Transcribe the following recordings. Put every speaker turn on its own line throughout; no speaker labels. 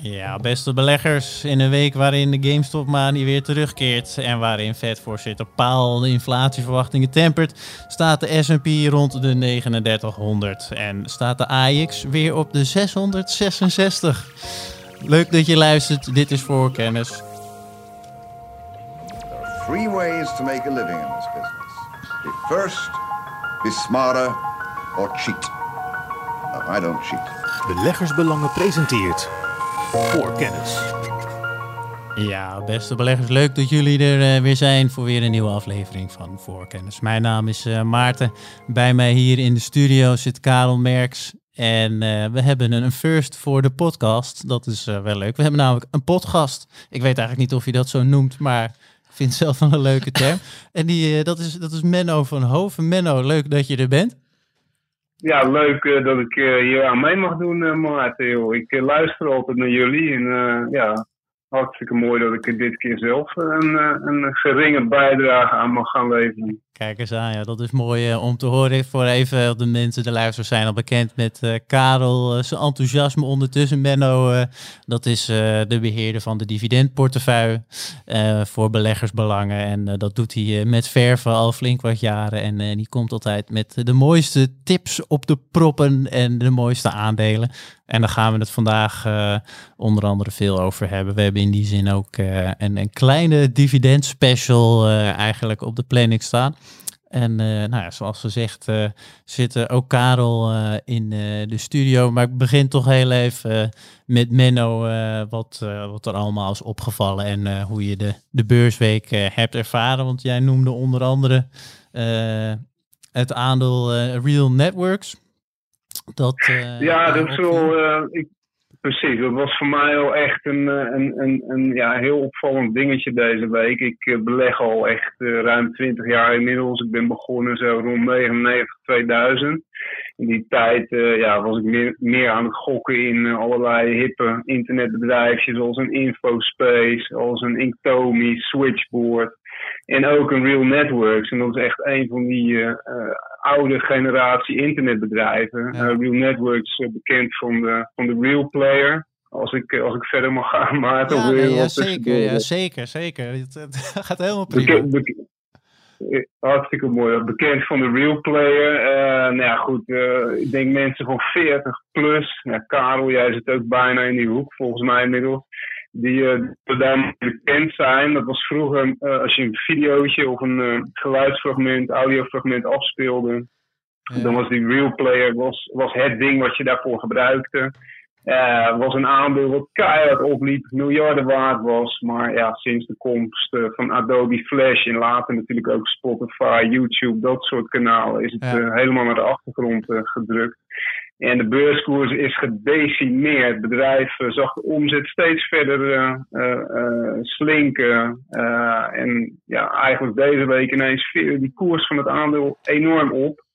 Ja, beste beleggers, in een week waarin de GameStop-manie weer terugkeert en waarin Fed-voorzitter Paal de inflatieverwachtingen tempert, staat de S&P rond de 3900 en staat de AX weer op de 666. Leuk dat je luistert, dit is Voorkennis.
There are three ways to make a living in this business. Be first, be smarter, or cheat. I don't cheat.
Beleggersbelangen presenteert voor kennis.
Ja, beste beleggers, leuk dat jullie er eh, weer zijn voor weer een nieuwe aflevering van Voorkennis. Mijn naam is eh, Maarten. Bij mij hier in de studio zit Karel Merks. En eh, we hebben een first voor de podcast. Dat is wel leuk. We hebben namelijk een podcast. Ik weet eigenlijk niet of je dat zo noemt, maar ik vind het zelf wel een leuke term. en die, dat, is, dat is Menno van Hoven. Menno, leuk dat je er bent.
Ja, leuk uh, dat ik uh, hier aan mee mag doen, uh, Maarten. Ik luister altijd naar jullie en ja, hartstikke mooi dat ik er dit keer zelf een, een geringe bijdrage aan mag gaan leveren.
Kijk eens aan, ja, dat is mooi om te horen. Voor even de mensen, de luisteraars zijn al bekend met Karel, zijn enthousiasme ondertussen. Menno, dat is de beheerder van de dividendportefeuille voor beleggersbelangen. En dat doet hij met verven al flink wat jaren. En die komt altijd met de mooiste tips op de proppen en de mooiste aandelen. En daar gaan we het vandaag onder andere veel over hebben. We hebben in die zin ook een, een kleine dividend special eigenlijk op de planning staan. En nou ja, zoals gezegd uh, zit ook Karel in de studio. Maar ik begin toch heel even met Menno wat, wat er allemaal is opgevallen en hoe je de, de beursweek hebt ervaren. Want jij noemde onder andere het aandeel Real Networks. Dat,
ja, dat is wel... ik, Precies, dat was voor mij wel echt een, een, een, een ja, heel opvallend dingetje deze week. Ik beleg al echt ruim 20 jaar inmiddels. Ik ben begonnen zo rond 99, 2000. In die tijd ja, was ik meer, meer aan het gokken in allerlei hippe internetbedrijfjes zoals een Infospace, als een Inktomi, Switchboard en ook een Real Networks. En dat is echt een van die uh, oude generatie internetbedrijven. Ja. Real Networks bekend van de, van de Real Player. Als ik, als ik verder mag gaan, maar
ja, nee, ja, zeker, ja, zeker, zeker. Het, het gaat helemaal prima.
Beke hartstikke mooi. Bekend van de Real Player. Uh, nou ja, goed. Uh, ik denk mensen van 40 plus. Ja, Karel, jij zit ook bijna in die hoek, volgens mij inmiddels. Die uh, daar bekend zijn. Dat was vroeger, als je een videootje of een geluidsfragment, audiofragment afspeelde. Ja. Dan was die Real Player was, was het ding wat je daarvoor gebruikte. Was een aandeel wat keihard opliep, miljarden waard was. Maar ja, sinds de komst van Adobe Flash en later natuurlijk ook Spotify, YouTube, dat soort kanalen, is het ja. helemaal naar de achtergrond gedrukt. En de beurskoers is gedecimeerd. Het bedrijf zag de omzet steeds verder slinken. en ja, eigenlijk deze week ineens viel die koers van het aandeel enorm op.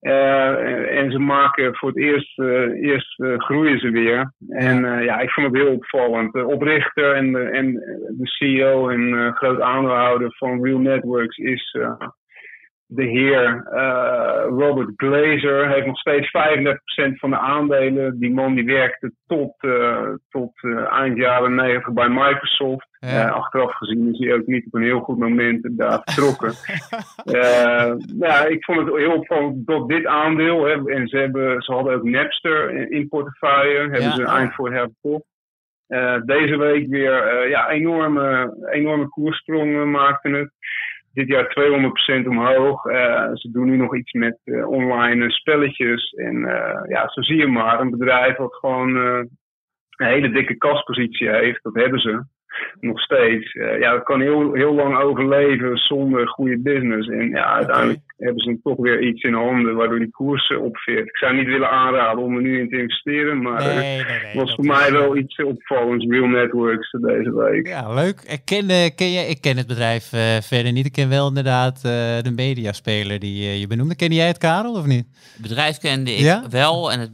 En ze maken voor het eerst, eerst groeien ze weer. En ja, ik vond het heel opvallend. De oprichter en de, en de CEO en groot aandeelhouder van Real Networks is de heer Robert Glazer. Heeft nog steeds 35% van de aandelen. Die man die werkte tot, tot eind jaren 90 bij Microsoft. Ja. achteraf gezien is hij ook niet op een heel goed moment daar vertrokken. nou, ik vond het heel opvallend dat dit aandeel, hè, en ze, hebben, ze hadden ook Napster in, in portefeuille, hebben ja. ze een eind voor herverkocht. Deze week weer ja, enorme, enorme koersprongen maakten het. Dit jaar 200% omhoog. ze doen nu nog iets met online spelletjes. En ja, zo zie je maar, een bedrijf wat gewoon een hele dikke kaspositie heeft, dat hebben ze nog steeds. Uh, ja, dat kan heel, heel lang overleven zonder goede business. En ja, uiteindelijk okay. hebben ze toch weer iets in handen waardoor die koers uh, opveert. Ik zou niet willen aanraden om er nu in te investeren, maar het nee, nee, nee, was voor mij wel iets opvallends. Real Networks deze week.
Ja, leuk. Ik ken, ken je, ik ken het bedrijf uh, verder niet. Ik ken wel inderdaad de mediaspeler die je benoemde. Ken jij het, Karel, of niet?
Het bedrijf kende ik ja? wel en het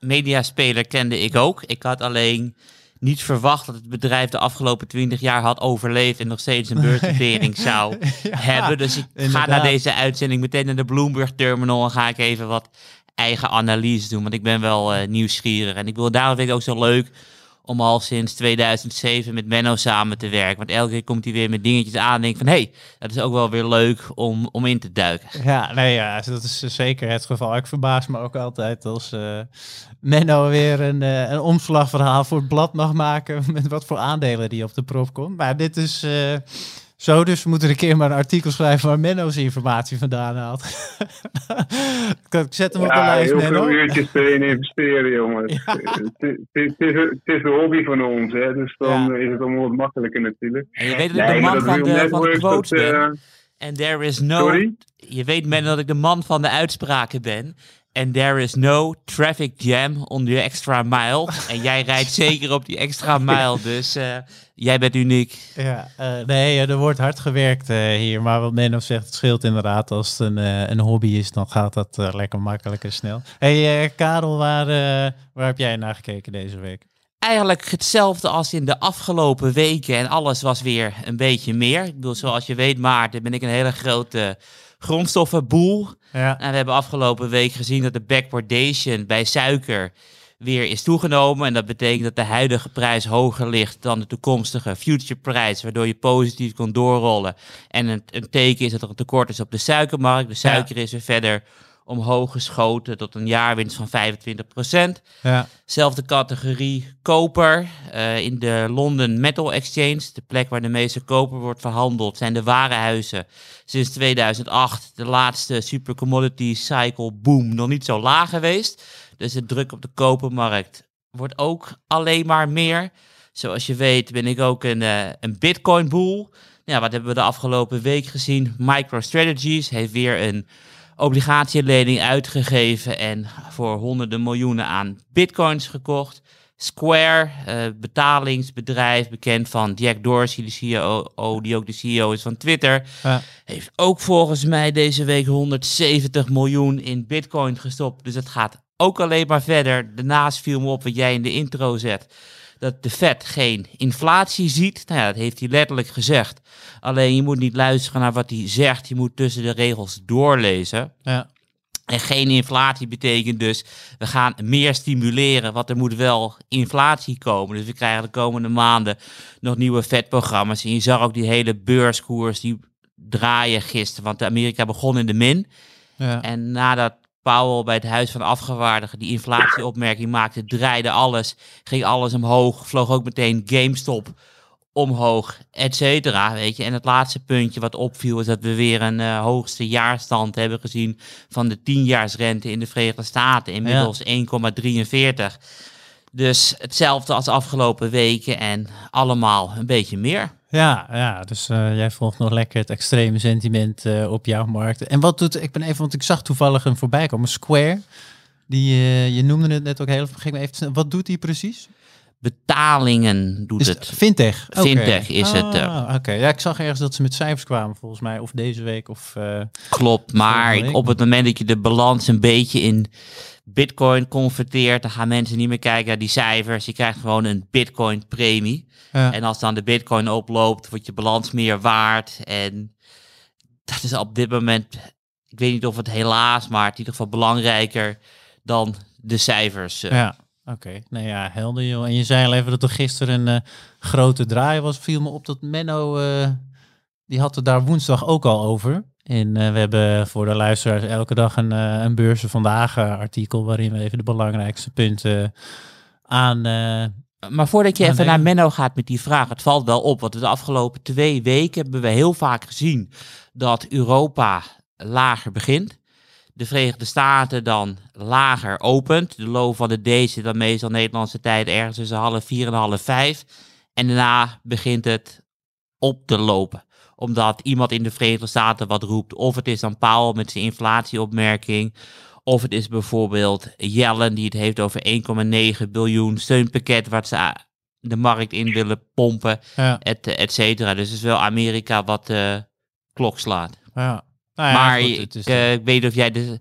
mediaspeler kende ik ook. Ik had alleen niet verwacht dat het bedrijf de afgelopen twintig jaar had overleefd en nog steeds een beursnotering zou ja, hebben. Dus ik inderdaad. ga na deze uitzending meteen naar de Bloomberg Terminal en ga ik even wat eigen analyse doen. Want ik ben wel uh, nieuwsgierig en ik wil daarom vind ik ook zo leuk om al sinds 2007 met Menno samen te werken. Want elke keer komt hij weer met dingetjes aan en van... hé, hey, dat is ook wel weer leuk om, om in te duiken.
Ja, nee, ja, dat is zeker het geval. Ik verbaas me ook altijd als uh, Menno weer een, uh, een omslagverhaal voor het blad mag maken... met wat voor aandelen die op de prof komt. Maar dit is... zo, dus we moeten een keer maar een artikel schrijven waar Menno's informatie vandaan haalt. ik zet hem op de lijst,
heel
Menno.
veel uurtjes erin investeren, jongens. Ja. Het, het, het, is een hobby van ons, hè, dus dan ja. is het allemaal wat makkelijker natuurlijk.
En je weet dat ik de man van de, van de quotes dat, ben. En uh, there is no...
Sorry?
Je weet, Menno, dat ik de man van de uitspraken ben. And there is no traffic jam on the extra mile. en jij rijdt zeker op die extra mile, dus uh, jij bent uniek.
Ja, uh, nee, er wordt hard gewerkt uh, hier. Maar wat Menno zegt, het scheelt inderdaad. Als het een, een hobby is, dan gaat dat lekker makkelijk en snel. hey, Karel, waar, waar heb jij naar gekeken deze week?
Eigenlijk hetzelfde als in de afgelopen weken. En alles was weer een beetje meer. Ik bedoel, zoals je weet, Maarten, ben ik een hele grote grondstoffenboel. Ja. En we hebben afgelopen week gezien dat de backwardation bij suiker weer is toegenomen. En dat betekent dat de huidige prijs hoger ligt dan de toekomstige future prijs, waardoor je positief kan doorrollen. En een, een teken is dat er een tekort is op de suikermarkt. De suiker ja. is weer verder omhoog geschoten tot een jaarwinst van 25%.
Ja.
Zelfde categorie koper. Uh, in de London Metal Exchange, de plek waar de meeste koper wordt verhandeld, zijn de warenhuizen sinds 2008 de laatste super commodity cycle boom nog niet zo laag geweest. Dus de druk op de kopermarkt wordt ook alleen maar meer. Zoals je weet ben ik ook een, uh, een bitcoin boel. Ja, wat hebben we de afgelopen week gezien? MicroStrategies heeft weer een obligatielening uitgegeven en voor honderden miljoenen aan bitcoins gekocht. Square, uh, betalingsbedrijf, bekend van Jack Dorsey, de CEO, die ook de CEO is van Twitter,
ja.
heeft ook volgens mij deze week 170 miljoen in bitcoin gestopt. Dus het gaat ook alleen maar verder. Daarnaast viel me op wat jij in de intro zet dat de Fed geen inflatie ziet. Nou ja, dat heeft hij letterlijk gezegd. Alleen je moet niet luisteren naar wat hij zegt. Je moet tussen de regels doorlezen.
Ja.
En geen inflatie betekent dus, we gaan meer stimuleren, want er moet wel inflatie komen. Dus we krijgen de komende maanden nog nieuwe vetprogramma's. En je zag ook die hele beurskoers, die draaien gisteren. Want Amerika begon in de min.
Ja.
En nadat Powell bij het Huis van Afgevaardigden die inflatieopmerking maakte, draaide alles, ging alles omhoog, vloog ook meteen GameStop omhoog, et cetera, weet je. En het laatste puntje wat opviel is dat we weer een uh, hoogste jaarstand hebben gezien van de tienjaarsrente in de Verenigde Staten, inmiddels ja. 1,43. Dus hetzelfde als afgelopen weken en allemaal een beetje meer.
Ja, ja dus uh, jij volgt nog lekker het extreme sentiment uh, op jouw markt. En wat doet, ik ben even, want ik zag toevallig een voorbij komen, Square. Die, uh, je noemde het net ook heel even, even wat doet die precies?
Betalingen doet
is
het.
Fintech?
Fintech okay. is
ah,
het.
Oké, okay. ja, ik zag ergens dat ze met cijfers kwamen volgens mij, of deze week of...
Klopt, maar op het moment dat je de balans een beetje in bitcoin converteert, dan gaan mensen niet meer kijken naar die cijfers. Je krijgt gewoon een bitcoin premie.
Ja.
En als dan de bitcoin oploopt, wordt je balans meer waard. En dat is op dit moment, ik weet niet of het helaas, maar in ieder geval belangrijker dan de cijfers. Uh.
Ja, oké. Okay. Nou ja, helder joh. En je zei al even dat er gisteren een uh, grote draai was. Viel me op dat Menno, uh, die had het daar woensdag ook al over. En uh, we hebben voor de luisteraars elke dag een, uh, een beurzen vandaag uh, artikel waarin we even de belangrijkste punten aan.
maar voordat je even naar Menno gaat met die vraag, het valt wel op, want de afgelopen twee weken hebben we heel vaak gezien dat Europa lager begint. De Verenigde Staten dan lager opent. De low van de D zit dan meestal Nederlandse tijd ergens tussen half vier en half vijf. En daarna begint het op te lopen omdat iemand in de Verenigde Staten wat roept. Of het is dan Powell met zijn inflatieopmerking. Of het is bijvoorbeeld Yellen die het heeft over 1,9 biljoen steunpakket wat ze de markt in willen pompen,
ja.
et, et cetera. Dus het is wel Amerika wat de klok slaat.
Ja. Nou ja,
maar
goed,
ik,
het is
uh, ik weet niet of jij, de,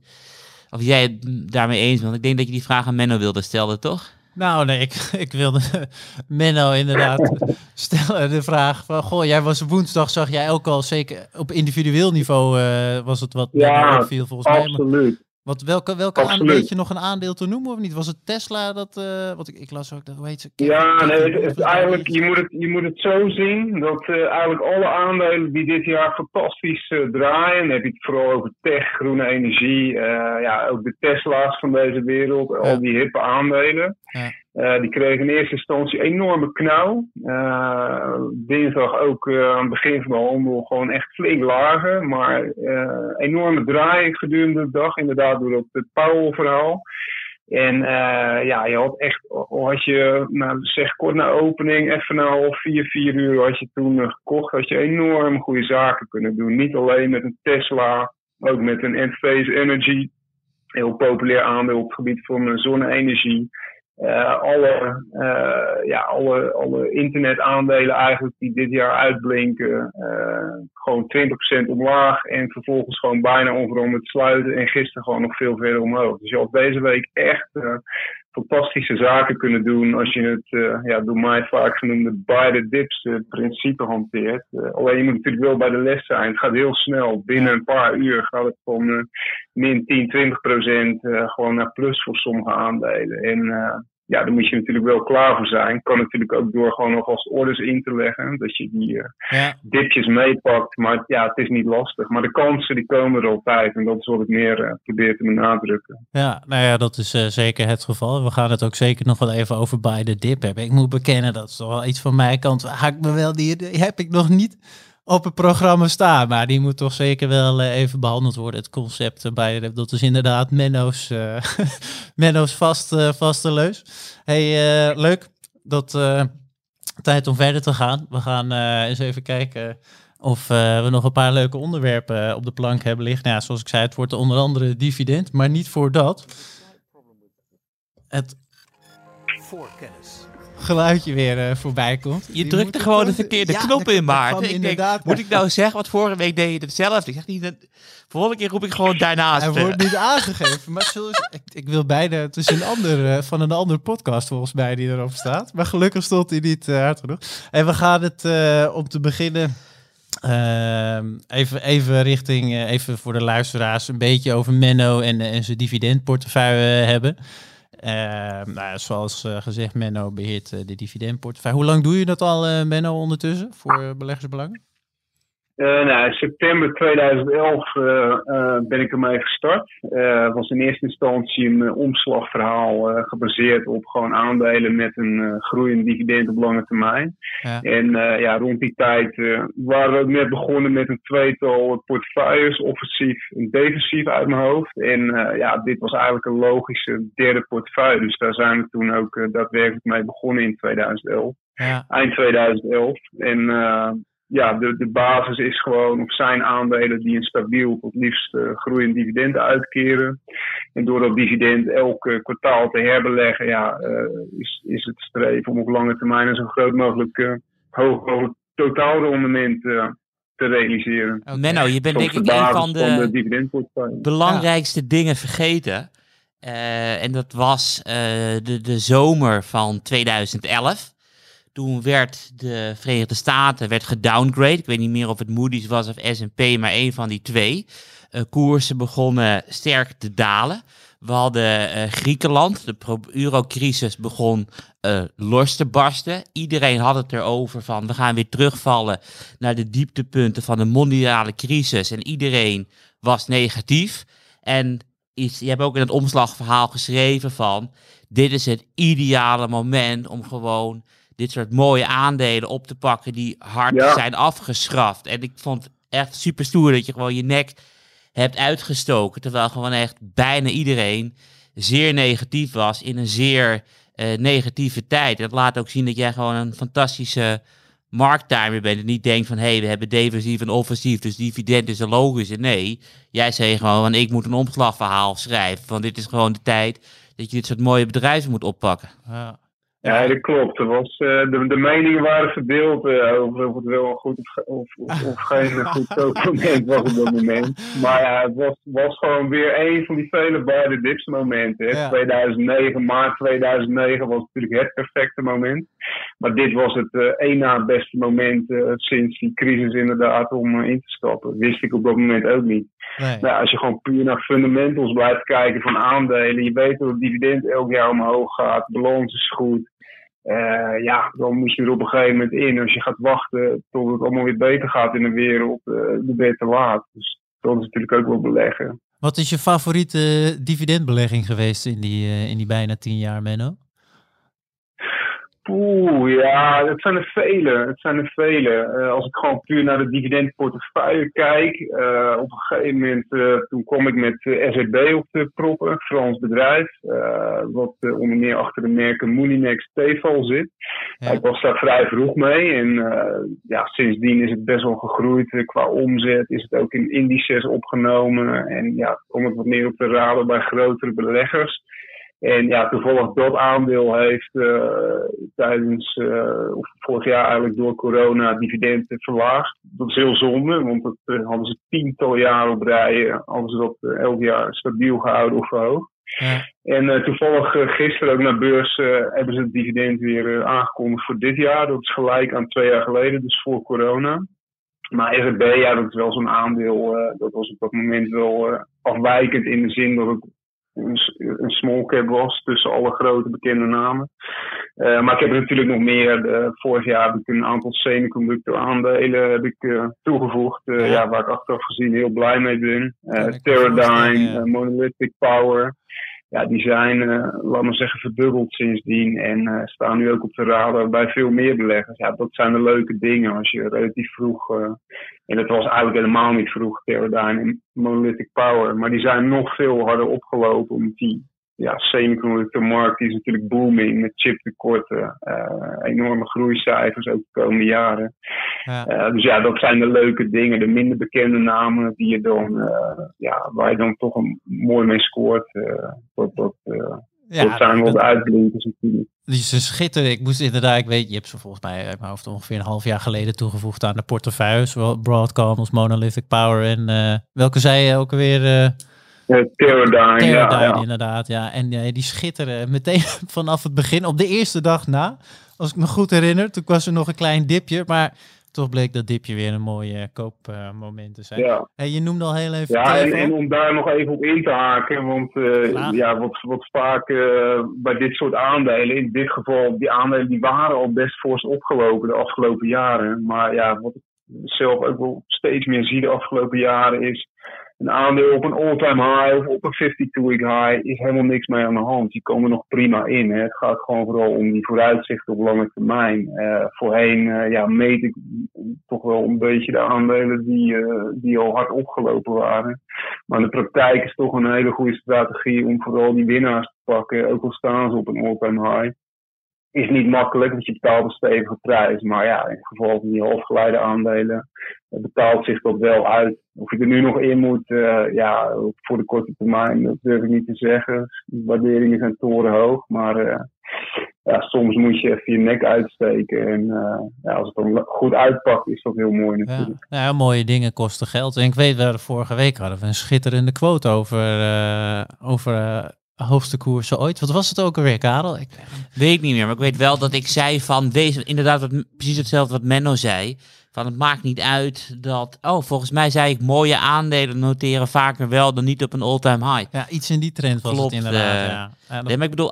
of jij het daarmee eens bent. Ik denk dat je die vraag aan Menno wilde stellen, toch?
Nou, nee, ik, ik wilde Menno inderdaad stellen de vraag van, goh, jij was woensdag, zag jij ook al zeker op individueel niveau uh, was het wat
ja,
viel volgens mij.
absoluut.
Wat, welke welke aan, weet je nog een aandeel te noemen of niet? Was het Tesla dat, uh, wat ik, ik las ook, dat, hoe heet ze?
Ja, nee, het, eigenlijk, je moet, het, je moet het zo zien dat uh, eigenlijk alle aandelen die dit jaar fantastisch uh, draaien, dan heb je het vooral over tech, groene energie, ja, ook de Tesla's van deze wereld, ja. al die hippe aandelen. Ja. Uh, die kregen in eerste instantie enorme knauw. Uh, dinsdag ook uh, aan het begin van de handel gewoon echt flink lager. Maar enorme draai gedurende de dag. Inderdaad door het Powell-verhaal. En ja, je had echt, had je, nou, zeg kort na opening, even na half vier, vier uur, had je toen gekocht, had je enorm goede zaken kunnen doen. Niet alleen met een Tesla, ook met een Enphase Energy. Heel populair aandeel op het gebied van zonne-energie. Uh, alle, uh, ja, alle, alle internetaandelen eigenlijk die dit jaar uitblinken, uh, gewoon 20% omlaag en vervolgens gewoon bijna onveranderd sluiten en gisteren gewoon nog veel verder omhoog. Dus je had deze week echt fantastische zaken kunnen doen als je het, ja, door mij vaak genoemde buy the dips principe hanteert. alleen je moet natuurlijk wel bij de les zijn. Het gaat heel snel. Binnen een paar uur gaat het van min 10, 20% gewoon naar plus voor sommige aandelen. En ja, daar moet je natuurlijk wel klaar voor zijn. Kan natuurlijk ook door gewoon nog als orders in te leggen. Dat je die uh, ja. dipjes meepakt. Maar ja, het is niet lastig. Maar de kansen die komen er altijd. En dat is wat ik meer uh, probeer te benadrukken.
Ja, nou ja, dat is uh, zeker het geval. We gaan het ook zeker nog wel even over bij de dip hebben. Ik moet bekennen, dat is toch wel iets van mijn kant. Haak me wel, die, die heb ik nog niet op het programma staan. Maar die moet toch zeker wel uh, even behandeld worden. Het concept bij dat is inderdaad Menno's, uh, Menno's vast, uh, vaste leus. Hey, leuk. Dat tijd om verder te gaan. We gaan eens even kijken of we nog een paar leuke onderwerpen op de plank hebben liggen. Nou ja, zoals ik zei, het wordt onder andere dividend, maar niet voor dat. Het geluidje weer uh, voorbij komt.
Je drukte gewoon de verkeerde knop in, Maarten. Ik denk, moet ik nou zeggen, wat vorige week deed je hetzelfde. Ik zeg niet, dat, volgende keer roep ik gewoon daarnaast.
Hij wordt niet aangegeven. Maar ik, ik, wil beide, het is een ander, uh, van een andere podcast volgens mij die erop staat. Maar gelukkig stond hij niet uh, hard genoeg. En we gaan het om te beginnen... Ehm, even, even richting, even voor de luisteraars, een beetje over Menno en, en zijn dividendportefeuille hebben. Uh, nou, zoals uh, gezegd, Menno beheert uh, de dividendportefeuille. Hoe lang doe je dat al, Menno, ondertussen voor beleggersbelangen?
Uh, nou, in september 2011 uh, uh, ben ik ermee gestart. Het was in eerste instantie een omslagverhaal gebaseerd op gewoon aandelen met een groeiend dividend op lange termijn. Ja. En ja, rond die tijd waren we ook net begonnen met een tweetal portefeuilles, offensief en defensief uit mijn hoofd. En ja, dit was eigenlijk een logische derde portefeuille. Dus daar zijn we toen ook daadwerkelijk mee begonnen in 2011. Ja. Eind 2011. En ja, de, de basis is gewoon, of zijn aandelen die een stabiel tot liefst uh, groeiend dividend uitkeren. En door dat dividend elke kwartaal te herbeleggen, ja, uh, is, is het streven om op lange termijn een zo groot mogelijk hoog mogelijk totaalrendement te realiseren.
Okay. Menno, je bent denk ik een van de, van de belangrijkste ja. dingen vergeten. en dat was de, de zomer van 2011. Toen werd de Verenigde Staten werd gedowngrade. Ik weet niet meer of het Moody's was of S&P, maar een van die twee. Uh, koersen begonnen sterk te dalen. We hadden uh, Griekenland, de eurocrisis begon uh, los te barsten. Iedereen had het erover van we gaan weer terugvallen naar de dieptepunten van de mondiale crisis. En iedereen was negatief. En je hebt ook in het omslagverhaal geschreven van dit is het ideale moment om gewoon dit soort mooie aandelen op te pakken die hard zijn afgeschaft. En ik vond het echt super stoer dat je gewoon je nek hebt uitgestoken. Terwijl gewoon echt bijna iedereen zeer negatief was in een zeer uh, negatieve tijd. Dat laat ook zien dat jij gewoon een fantastische markttimer bent. En niet denkt van, hé, hey, we hebben defensief en offensief, dus dividend is een logische. Nee, jij zei gewoon, van, ik moet een omslagverhaal schrijven. Van dit is gewoon de tijd dat je dit soort mooie bedrijven moet oppakken.
Ja. Ja, dat klopt. Er was, uh, de, de meningen waren verdeeld uh, over of het wel een goed of, of, of, geen goed moment was op dat moment. Maar ja, het was, was gewoon weer een van die vele beide dips momenten. Ja. 2009, maart 2009 was natuurlijk het perfecte moment. Maar dit was het uh, één na beste moment sinds die crisis inderdaad om in te stappen. Wist ik op dat moment ook niet. Nee. Nou, als je gewoon puur naar fundamentals blijft kijken van aandelen. Je weet dat het dividend elk jaar omhoog gaat. Balans is goed. ja, dan moet je er op een gegeven moment in. Als je gaat wachten tot het allemaal weer beter gaat in de wereld, dan ben je te laat. Dus dat is natuurlijk ook wel beleggen.
Wat is je favoriete dividendbelegging geweest in die, in die bijna tien jaar, Menno?
Oeh, ja, het zijn er vele. Het zijn er vele. Uh, als ik gewoon puur naar de dividendportefeuille kijk. Uh, op een gegeven moment, uh, toen kwam ik met SEB op de proppen, Frans bedrijf. wat onder meer achter de merken Mooninex Tefal zit. Ja. Ik was daar vrij vroeg mee. En ja, sindsdien is het best wel gegroeid. qua omzet is het ook in indices opgenomen. En ja, kom ik wat meer op de radar bij grotere beleggers. En ja, toevallig dat aandeel heeft uh, tijdens, uh, of vorig jaar eigenlijk door corona, dividenden verlaagd. Dat is heel zonde, want dat uh, hadden ze tientallen jaren op rij, hadden ze dat elk jaar stabiel gehouden of verhoogd. Ja. En toevallig gisteren ook naar beurs hebben ze het dividend weer aangekondigd voor dit jaar. Dat is gelijk aan twee jaar geleden, dus voor corona. Maar SRB, ja, dat is wel zo'n aandeel, dat was op dat moment wel afwijkend in de zin dat het een, small cap was tussen alle grote bekende namen. Uh, maar ik heb er natuurlijk nog meer. Uh, vorig jaar heb ik een aantal semiconductor aandelen heb ik, uh, toegevoegd. Ja. ja. waar ik achteraf gezien heel blij mee ben. Teradyne, Monolithic Power ja, die zijn, uh, laat maar zeggen, verdubbeld sindsdien. En uh, staan nu ook op de radar bij veel meer beleggers. Ja, dat zijn de leuke dingen als je relatief vroeg. Uh, en dat was eigenlijk helemaal niet vroeg, Teradyne en Monolithic Power. Maar die zijn nog veel harder opgelopen omdat die ja, semiconductor-markt is natuurlijk booming met chiptekorten. Uh, enorme groeicijfers ook de komende jaren. Ja. Uh, dus ja, dat zijn de leuke dingen, de minder bekende namen die je dan, uh, ja, waar je dan toch een, mooi mee scoort. dat, dat, ja, dat zijn wel de uitblinkers natuurlijk.
Die ze schitteren. Ik moest inderdaad, ik weet, je hebt ze volgens mij uit mijn hoofd ongeveer een half jaar geleden toegevoegd aan de portefeuille. Zowel Broadcom als Monolithic Power. En welke zei je ook weer?
Teradyne, ja, ja.
inderdaad. Ja. En uh, die schitteren meteen vanaf het begin, op de eerste dag na. Als ik me goed herinner, toen was er nog een klein dipje. Maar toch bleek dat dipje weer een mooie koopmoment te zijn. Ja. En je noemde al heel even.
Ja, en, en, om daar nog even op in te haken. Want uh, ja, wat, wat vaak uh, bij dit soort aandelen, in dit geval, die aandelen die waren al best fors opgelopen de afgelopen jaren. Maar ja, wat ik zelf ook wel steeds meer zie de afgelopen jaren is een aandeel op een all-time high of op een 52-week high is helemaal niks mee aan de hand. Die komen nog prima in. Hè. Het gaat gewoon vooral om die vooruitzichten op lange termijn. Uh, voorheen uh, ja, meet ik toch wel een beetje de aandelen die, uh, die al hard opgelopen waren. Maar de praktijk is toch een hele goede strategie om vooral die winnaars te pakken, ook al staan ze op een all-time high is niet makkelijk, want je betaalt een stevige prijs. Maar ja, in het geval van die halfgeleide aandelen betaalt zich dat wel uit. Of je er nu nog in moet, uh, ja, voor de korte termijn, dat durf ik niet te zeggen. De waarderingen zijn torenhoog, maar uh, ja, soms moet je even je nek uitsteken. En uh, ja, als het dan goed uitpakt, is dat heel mooi natuurlijk.
Ja, ja, mooie dingen kosten geld. En ik weet, we vorige week hadden we een schitterende quote over, over hoogste koersen ooit. Wat was het ook alweer, Karel? Ik
weet niet meer, maar ik weet wel dat ik zei van, wees inderdaad wat, precies hetzelfde wat Menno zei. Van het maakt niet uit dat, oh, volgens mij zei ik mooie aandelen noteren vaker wel dan niet op een all-time high.
Ja, iets in die trend was Klopt, het inderdaad. Uh, ja.
ja Nee, maar ik bedoel,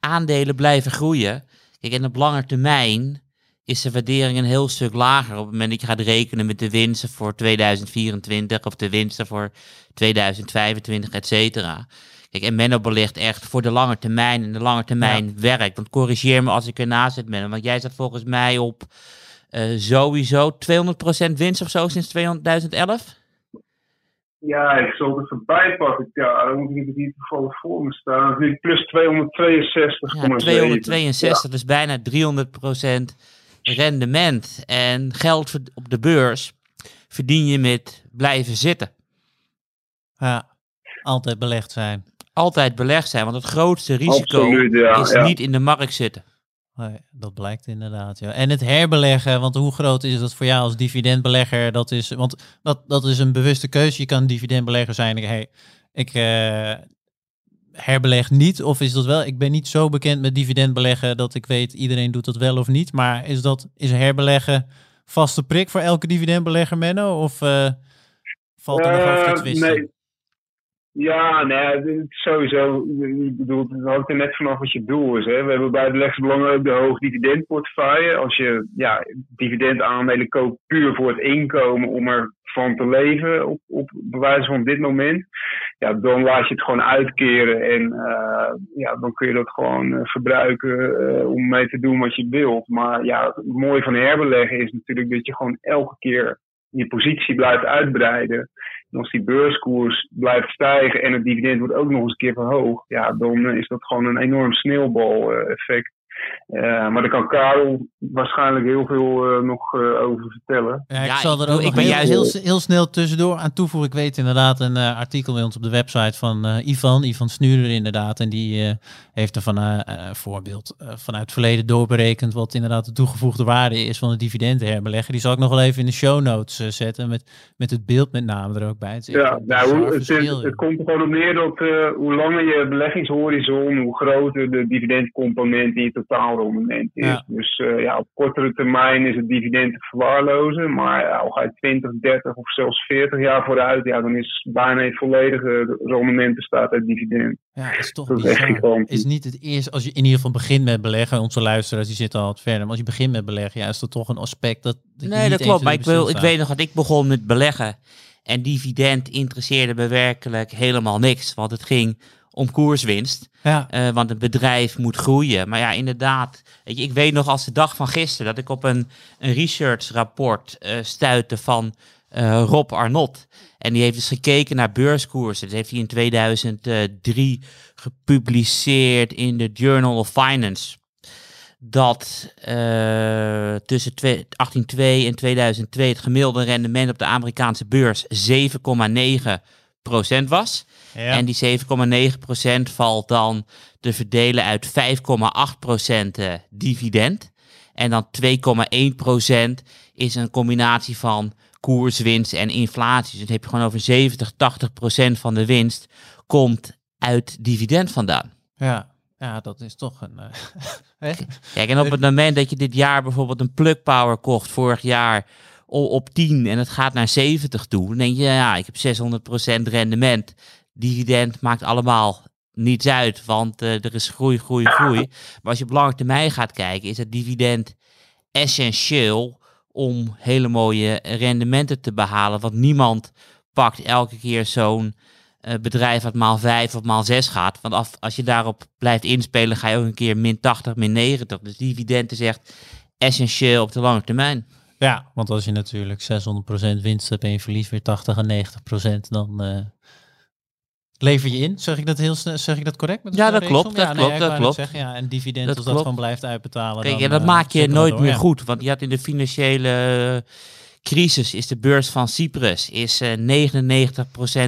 aandelen blijven groeien. Kijk, en op lange termijn is de waardering een heel stuk lager. Op het moment dat je gaat rekenen met de winsten voor 2024 of de winsten voor 2025, et cetera. Kijk, en Menno belegt echt voor de lange termijn en de lange termijn ja. werkt. Want corrigeer me als ik ernaast zit, Menno. Want jij zat volgens mij op uh, sowieso 200% winst of zo sinds 2011?
Ja, ik zal het erbij pakken. Ja, dan moet ik het hier toevallig voor me staan. Nu plus 262.
Ja, 262, ja. dus bijna 300% rendement. En geld op de beurs verdien je met blijven zitten.
Ja, altijd belegd zijn
altijd belegd zijn. Want het grootste risico is niet in de markt zitten.
Nee, dat blijkt inderdaad. Ja. En het herbeleggen, want hoe groot is dat voor jou als dividendbelegger? Dat is, want dat, dat is een bewuste keuze. Je kan dividendbelegger zijn. Hey, ik, uh, herbeleg niet? Of is dat wel? Ik ben niet zo bekend met dividendbeleggen dat ik weet iedereen doet dat wel of niet. Maar is dat is herbeleggen vaste prik voor elke dividendbelegger, Menno? Of uh, valt er nog over te twisten?
Nee. Ja, nee, sowieso. Ik bedoel, het hangt er net vanaf wat je doel is. Hè. We hebben bij beleggingsbelangen ook de hoog dividendportefeuille. Als je ja, dividendaandelen koopt puur voor het inkomen om er van te leven op, op bewijs van dit moment, ja, dan laat je het gewoon uitkeren en uh, ja, dan kun je dat gewoon gebruiken uh, om mee te doen wat je wilt. Maar ja, het mooie van herbeleggen is natuurlijk dat je gewoon elke keer je positie blijft uitbreiden. En als die beurskoers blijft stijgen en het dividend wordt ook nog eens een keer verhoogd, ja, dan is dat gewoon een enorm sneeuwbal-effect. Uh, maar daar kan Karel waarschijnlijk heel veel uh, nog uh, over vertellen.
Ja, ik zal er ook ik ben heel, heel, heel, snel tussendoor aan toevoegen. Ik weet inderdaad een artikel bij ons op de website van Ivan, Ivan Snuurder inderdaad. En die heeft er van een voorbeeld vanuit het verleden doorberekend wat inderdaad de toegevoegde waarde is van het dividendherbeleggen. Die zal ik nog wel even in de show notes zetten met, met het beeld met name er ook bij. Het
ja, nou, het, is, het, komt er gewoon op neer dat hoe langer je beleggingshorizon, hoe groter de dividendcomponent in je totaalrendement is. Ja. Dus uh, ja, op kortere termijn is het dividend te verwaarlozen. Maar ja, al ga je 20, 30 of zelfs 40 jaar vooruit, ja, dan is bijna het volledige rendement bestaat uit dividend.
Ja, is toch dat is, is niet het eerste, als je in ieder geval begint met beleggen, onze luisteraars die zitten al wat verder, maar als je begint met beleggen, ja, is dat toch een aspect dat...
dat nee, dat klopt, maar ik, wil, ik weet nog dat ik begon met beleggen. En dividend interesseerde me werkelijk helemaal niks. Want het ging om koerswinst. Ja. Uh, want een bedrijf moet groeien. Maar ja, inderdaad. Weet je, ik weet nog als de dag van gisteren dat ik op een, een researchrapport uh, stuitte van uh, Rob Arnott. En die heeft dus gekeken naar beurskoersen. Dat heeft hij in 2003 gepubliceerd in de Journal of Finance. Dat tussen 1802 en 2002 het gemiddelde rendement op de Amerikaanse beurs 7,9% was. En die 7,9% valt dan te verdelen uit 5,8% uh, dividend. En dan 2,1% is een combinatie van koerswinst en inflatie. Dus dan heb je gewoon over 70, 80% van de winst komt uit dividend vandaan.
Ja, ja dat is toch een... Uh,
Kijk, en op het moment dat je dit jaar bijvoorbeeld een plug power kocht, vorig jaar op 10 en het gaat naar 70 toe, dan denk je, ja, ik heb 600% rendement dividend maakt allemaal niets uit, want uh, er is groei, groei, groei. Maar als je op lange termijn gaat kijken, is het dividend essentieel om hele mooie rendementen te behalen. Want niemand pakt elke keer zo'n uh, bedrijf wat maal 5 of maal 6 gaat. Want als je daarop blijft inspelen, ga je ook een keer min 80, min 90. Dus dividend is echt essentieel op de lange termijn.
Ja, want als je natuurlijk 600% winst hebt en je verliest weer 80 en 90%, dan... Uh lever je in. Zeg ik dat heel? Zeg ik dat correct?
Met ja, dat klopt. Dat klopt. dat klopt.
Zeggen, ja, en dividend dat als dat gewoon blijft uitbetalen.
Kijk, dan, dat uh, maak je nooit meer goed. Want je had in de financiële crisis is de beurs van Cyprus is uh,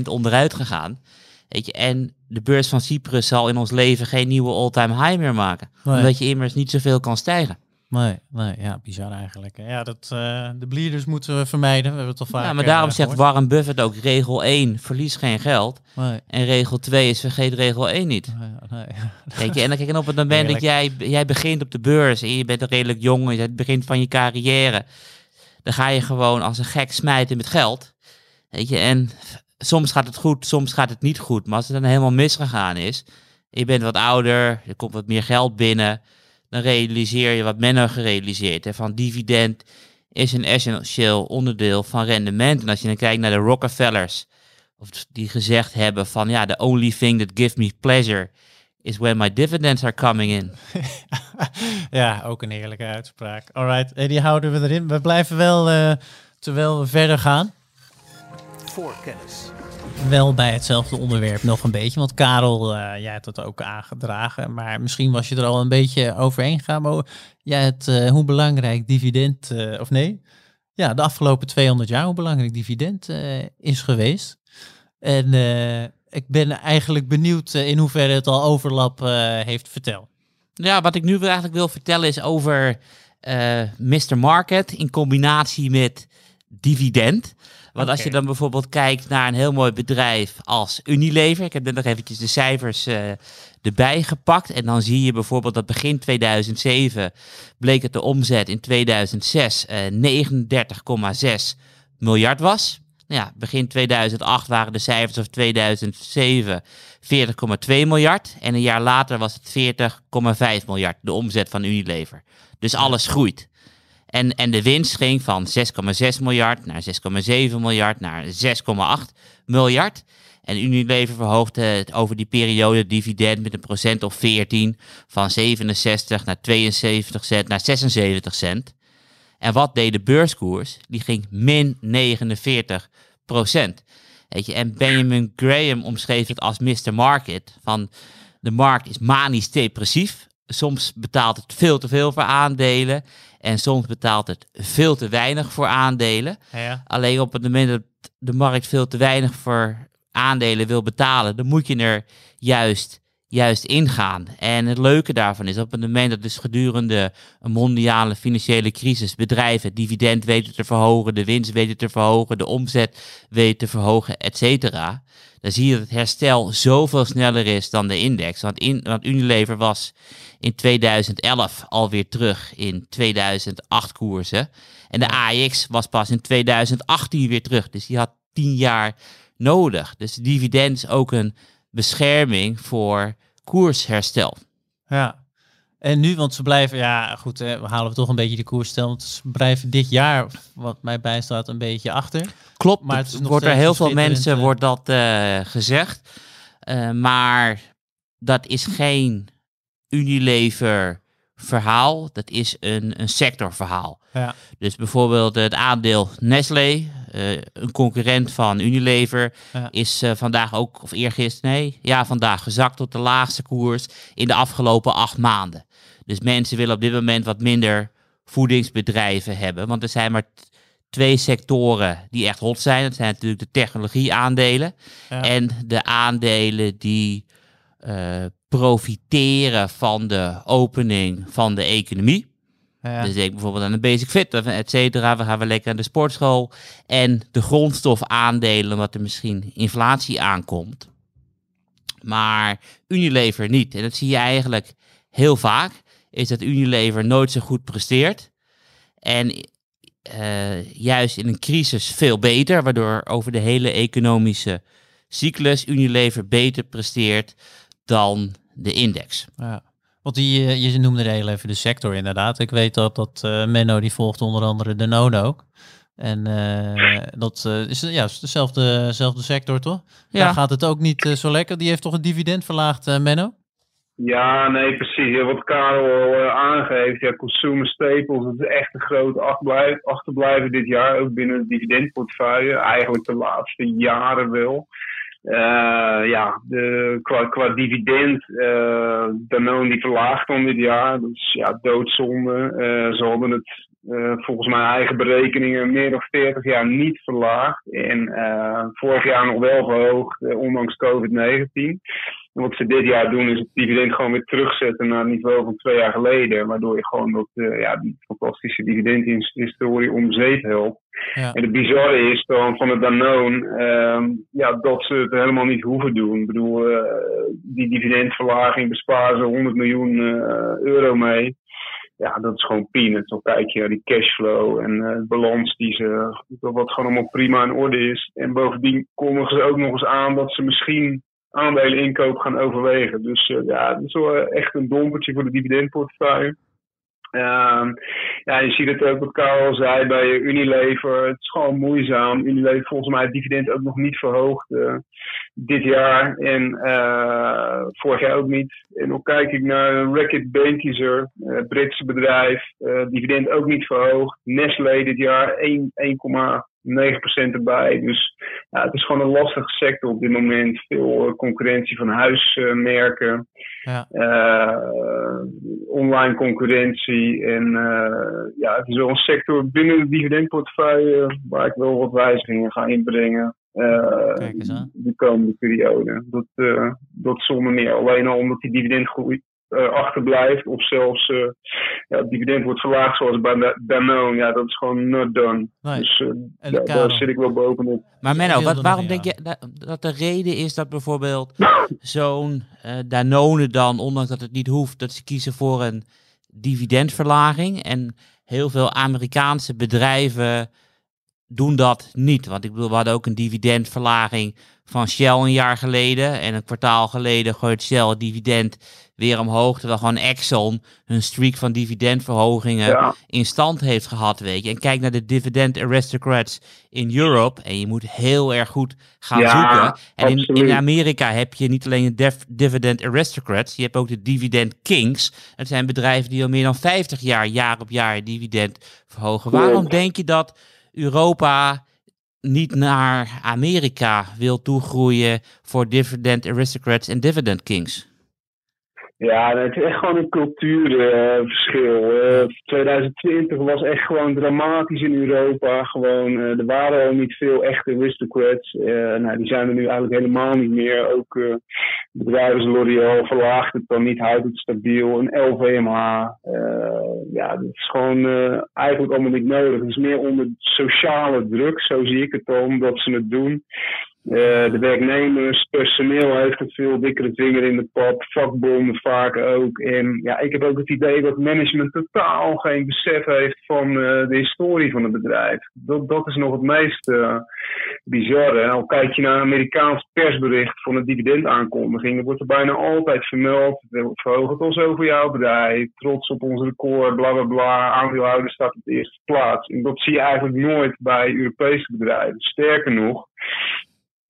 99% onderuit gegaan. Weet je, en de beurs van Cyprus zal in ons leven geen nieuwe all-time high meer maken. Nee. Omdat je immers niet zoveel kan stijgen.
Nee, nee, ja, bizar eigenlijk. Ja, dat, uh, de bleeders moeten we vermijden. We hebben het al vaak.
Ja, maar daarom uh, zegt Warren Buffett ook: regel 1, verlies geen geld.
Nee.
En regel 2 is vergeet regel 1 niet.
Nee, nee.
Kijk, en dan kijk, en op het moment dat jij, jij begint op de beurs en je bent redelijk jong, je begint van je carrière, dan ga je gewoon als een gek smijten met geld. Weet je, en soms gaat het goed, soms gaat het niet goed. Maar als het dan helemaal misgegaan is, je bent wat ouder, er komt wat meer geld binnen dan realiseer je wat men er gerealiseerd heeft. Van dividend is een essentieel onderdeel van rendement. En als je dan kijkt naar de Rockefellers, of die gezegd hebben van ja, the only thing that gives me pleasure is when my dividends are coming in.
ja, ook een heerlijke uitspraak. Alright, en die houden we erin. We blijven wel, uh, terwijl we verder gaan.
Voor kennis
wel bij hetzelfde onderwerp nog een beetje. Want Karel, uh, jij hebt het ook aangedragen. Maar misschien was je er al een beetje overheen gegaan. Maar jij het, uh, hoe belangrijk dividend, uh, of nee? Ja, de afgelopen 200 jaar, hoe belangrijk dividend is geweest. En ik ben eigenlijk benieuwd in hoeverre het al overlap heeft verteld.
Ja, wat ik nu eigenlijk wil vertellen is over Mr. Market in combinatie met dividend. Want als je dan bijvoorbeeld kijkt naar een heel mooi bedrijf als Unilever. Ik heb net nog eventjes de cijfers uh, erbij gepakt. En dan zie je bijvoorbeeld dat begin 2007 bleek het de omzet in 2006 uh, 39,6 miljard was. Nou ja, begin 2008 waren de cijfers of 2007 40,2 miljard. En een jaar later was het 40,5 miljard, de omzet van Unilever. Dus alles groeit. En, en de winst ging van 6,6 miljard naar 6,7 miljard naar 6,8 miljard. En Unilever verhoogde het over die periode dividend met een procent of 14 van 67 naar 72 cent naar 76 cent. En wat deed de beurskoers? Die ging min 49 procent. Weet je, en Benjamin Graham omschreef het als Mr. Market. Van de markt is manisch depressief. Soms betaalt het veel te veel voor aandelen. En soms betaalt het veel te weinig voor aandelen. Ja. Alleen op het moment dat de markt veel te weinig voor aandelen wil betalen, dan moet je er juist, juist ingaan. En het leuke daarvan is op het moment dat dus gedurende een mondiale financiële crisis bedrijven dividend weten te verhogen, de winst weten te verhogen, de omzet weten te verhogen, et cetera. Dan zie je dat het herstel zoveel sneller is dan de index. Want, in, want Unilever was in 2011 alweer terug in 2008 koersen. En de AX was pas in 2018 weer terug. Dus die had tien jaar nodig. Dus dividend is ook een bescherming voor koersherstel.
Ja, en nu, want ze blijven, ja goed, we halen toch een beetje de koersstel. Want ze blijven dit jaar, wat mij bijstaat, een beetje achter.
Klopt, maar het, wordt er heel veel mensen wordt dat uh, gezegd. Uh, maar dat is geen Unilever verhaal, dat is een, een sectorverhaal. Ja. Dus bijvoorbeeld het aandeel Nestlé, uh, een concurrent van Unilever, is uh, vandaag ook, of eergisteren, nee, ja, vandaag gezakt tot de laagste koers in de afgelopen acht maanden. Dus mensen willen op dit moment wat minder voedingsbedrijven hebben, want er zijn maar twee sectoren die echt hot zijn. Dat zijn natuurlijk de technologieaandelen ja. en de aandelen die uh, profiteren van de opening van de economie. Ja. Dus denk bijvoorbeeld aan de Basic Fit, et cetera. We gaan we lekker aan de sportschool. En de grondstofaandelen, wat er misschien inflatie aankomt. Maar Unilever niet. En dat zie je eigenlijk heel vaak. Is dat Unilever nooit zo goed presteert. En uh, juist in een crisis veel beter. Waardoor over de hele economische cyclus Unilever beter presteert dan de index.
Ja. Want die, eh, je noemde heel even de sector inderdaad. Ik weet dat, dat uh, Menno die volgt onder andere de Node ook. En uh, dat uh, is ja, dezelfde, dezelfde sector toch? Ja. Daar gaat het ook niet zo lekker. Die heeft toch een dividend verlaagd, Menno?
Ja, nee, precies. Wat Karel al aangeeft, ja, consumer staples, dat is echt een groot achterblijven dit jaar, ook binnen het dividendportefeuille. Eigenlijk de laatste jaren wel. Uh, ja, de, qua, dividend, uh, Danone die verlaagt om dit jaar. Dus ja, doodzonde. Uh, ze hadden het volgens mijn eigen berekeningen meer dan 40 jaar niet verlaagd. En vorig jaar nog wel verhoogd, ondanks COVID-19 wat ze dit jaar doen is het dividend gewoon weer terugzetten naar het niveau van twee jaar geleden. Waardoor je gewoon dat, uh, ja, die fantastische dividendhistorie om zeep helpt. Ja. En het bizarre is dan van het Danone uh, ja, dat ze het helemaal niet hoeven doen. Ik bedoel, uh, die dividendverlaging besparen ze 100 miljoen uh, euro mee. Ja, dat is gewoon peanuts. Dan kijk je naar die cashflow en de balans die ze, wat gewoon allemaal prima in orde is. En bovendien kondigen ze ook nog eens aan dat ze misschien aandelen inkoop gaan overwegen. Dus uh, ja, dat is wel echt een dompertje voor de dividendportefeuille. Uh, ja, je ziet het ook wat Karel zei bij Unilever. Het is gewoon moeizaam. Unilever volgens mij het dividend ook nog niet verhoogd uh, dit jaar. En vorig jaar ook niet. En dan kijk ik naar Reckitt Benckiser, Britse bedrijf. dividend ook niet verhoogd. Nestlé dit jaar 1, 9% erbij. Dus ja, het is gewoon een lastige sector op dit moment. Veel uh, concurrentie van huismerken. ja. uh, online concurrentie. En uh, ja, het is wel een sector binnen de dividendportefeuille waar ik wel wat wijzigingen ga inbrengen. de komende periode. Dat, dat zonder meer. Alleen al omdat die dividendgroei achterblijft of zelfs ja, het dividend wordt verlaagd zoals bij Danone, ja, dat is gewoon not done. Dus daar zit ik wel bovenop.
Maar Menno, wat, waarom denk je dat, dat de reden is dat bijvoorbeeld zo'n Danone dan, ondanks dat het niet hoeft, dat ze kiezen voor een dividendverlaging en heel veel Amerikaanse bedrijven doen dat niet. Want ik bedoel, we hadden ook een dividendverlaging van Shell een jaar geleden. En een kwartaal geleden gooit Shell het dividend weer omhoog. Terwijl gewoon Exxon hun streak van dividendverhogingen in stand heeft gehad, weet je. En kijk naar de dividend aristocrats in Europe. En je moet heel erg goed gaan zoeken. En in, in, Amerika heb je niet alleen de dividend aristocrats. Je hebt ook de dividend kings. Het zijn bedrijven die al meer dan 50 jaar, jaar op jaar dividend verhogen. Waarom denk je dat Europa niet naar Amerika wil toegroeien voor dividend aristocrats en dividend kings?
Ja, het is echt gewoon een cultuurverschil. Uh, 2020 was echt gewoon dramatisch in Europa. Gewoon, uh, er waren al niet veel echte aristocrats. Uh, nou, die zijn er nu eigenlijk helemaal niet meer. Ook bedrijven als L'Oreal verlaagt het dan niet, houdt het stabiel. Een LVMH. ja, dat is gewoon eigenlijk allemaal niet nodig. Het is meer onder sociale druk, zo zie ik het dan, dat ze het doen. Uh, de werknemers, personeel heeft een veel dikkere vinger in de pap, vakbonden vaak ook. Ja, ik heb ook het idee dat management totaal geen besef heeft van uh, de historie van het bedrijf. Dat, dat is nog het meest uh, bizarre. Al kijk je naar een Amerikaans persbericht van een dividendaankondiging, dan wordt er bijna altijd vermeld. We verhogen het ons over jouw bedrijf, trots op ons record, bla bla bla. Aandeelhouder staat op de eerste plaats. En dat zie je eigenlijk nooit bij Europese bedrijven. Sterker nog,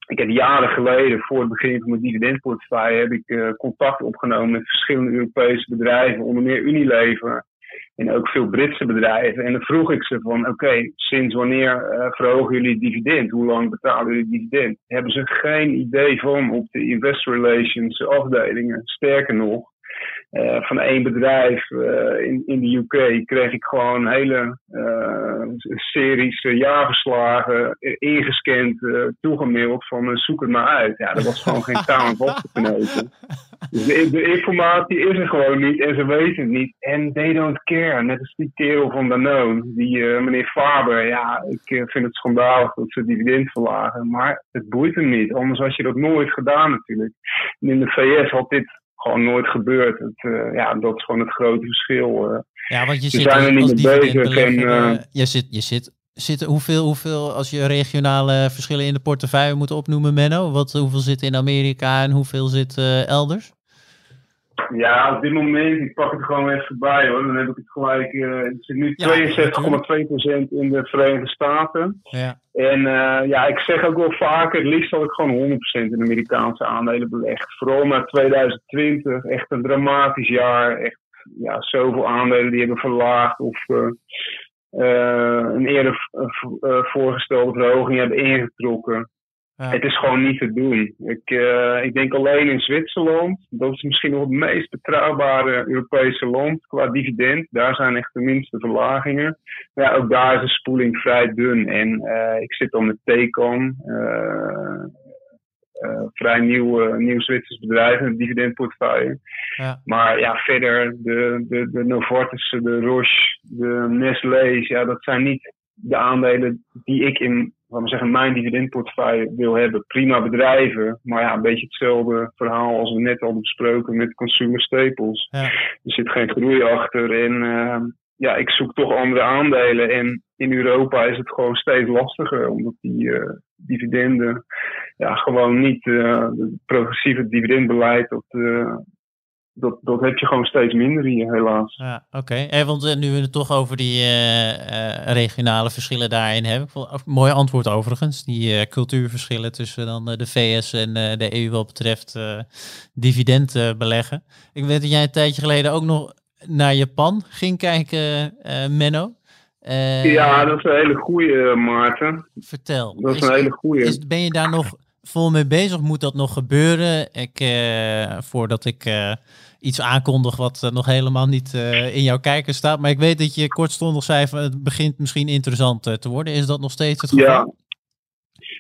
ik heb jaren geleden, voor het begin van mijn dividendportefeuille, heb ik uh, contact opgenomen met verschillende Europese bedrijven, onder meer Unilever en ook veel Britse bedrijven. En dan vroeg ik ze van, oké, sinds wanneer uh, verhogen jullie dividend? Hoe lang betalen jullie dividend? Hebben ze geen idee van op de investor relations afdelingen. Sterker nog, uh, van één bedrijf uh, in, in de UK kreeg ik gewoon hele uh, series jaarverslagen ingescand, toegemaild van zoek het maar uit. Ja, dat was gewoon geen taal vast te. Dus de, de, informatie is er gewoon niet en ze weten het niet. En they don't care. Net als die kerel van Danone, die meneer Faber. Ja, ik vind het schandalig dat ze dividend verlagen. Maar het boeit hem niet. Anders had je dat nooit gedaan natuurlijk. En in de VS had dit gewoon nooit gebeurd. Het, uh, ja, dat is gewoon het grote verschil. Uh.
Ja, want je zit zijn er niet mee bezig. En, uh, je zit, je zit, zit hoeveel, hoeveel, als je regionale verschillen in de portefeuille moet opnoemen, Menno, wat, hoeveel zit in Amerika en hoeveel zit elders?
Ja, op dit moment, ik pak het gewoon even bij hoor. Dan heb ik het gelijk. Uh, het zit nu 62,2% in de Verenigde Staten. Ja. En uh, ja, ik zeg ook wel vaker, het liefst had ik gewoon 100% in Amerikaanse aandelen belegd. Vooral na 2020, echt een dramatisch jaar. Echt ja, zoveel aandelen die hebben verlaagd of uh, een eerder voorgestelde verhoging hebben ingetrokken. Het is gewoon niet te doen. Ik, uh, ik denk alleen in Zwitserland, dat is misschien nog het meest betrouwbare Europese land qua dividend. Daar zijn echt de minste verlagingen. Ja, ook daar is de spoeling vrij dun. En uh, ik zit dan met Tecom, uh, vrij nieuw, nieuw Zwitsers bedrijf, een dividendportefeuille. Ja. Maar ja, verder de, de, de Novartis, de Roche, de Nestlé's, ja, dat zijn niet de aandelen die ik in laten we zeggen, mijn dividendportefeuille wil hebben. Prima bedrijven, maar ja, een beetje hetzelfde verhaal als we net al besproken met consumer staples. Ja. Er zit geen groei achter en uh, ja, ik zoek toch andere aandelen. En in Europa is het gewoon steeds lastiger, omdat die uh, dividenden ja, gewoon niet uh, het progressieve dividendbeleid dat dat, dat heb je gewoon steeds minder hier, helaas.
Ja, oké. Okay. want uh, nu we het toch over die uh, uh, regionale verschillen daarin hebben. mooi antwoord overigens. Die cultuurverschillen tussen dan de VS en de EU wat betreft dividend beleggen. Ik weet dat jij een tijdje geleden ook nog naar Japan ging kijken, Menno.
ja, dat is een hele goede, Maarten.
Vertel.
Dat is, is een hele goede.
Ben je daar nog vol mee bezig? Moet dat nog gebeuren? Ik, uh, voordat ik uh, iets aankondig wat uh, nog helemaal niet in jouw kijker staat. Maar ik weet dat je kortstondig zei van het begint misschien interessant te worden. Is dat nog steeds het geval?
Ja.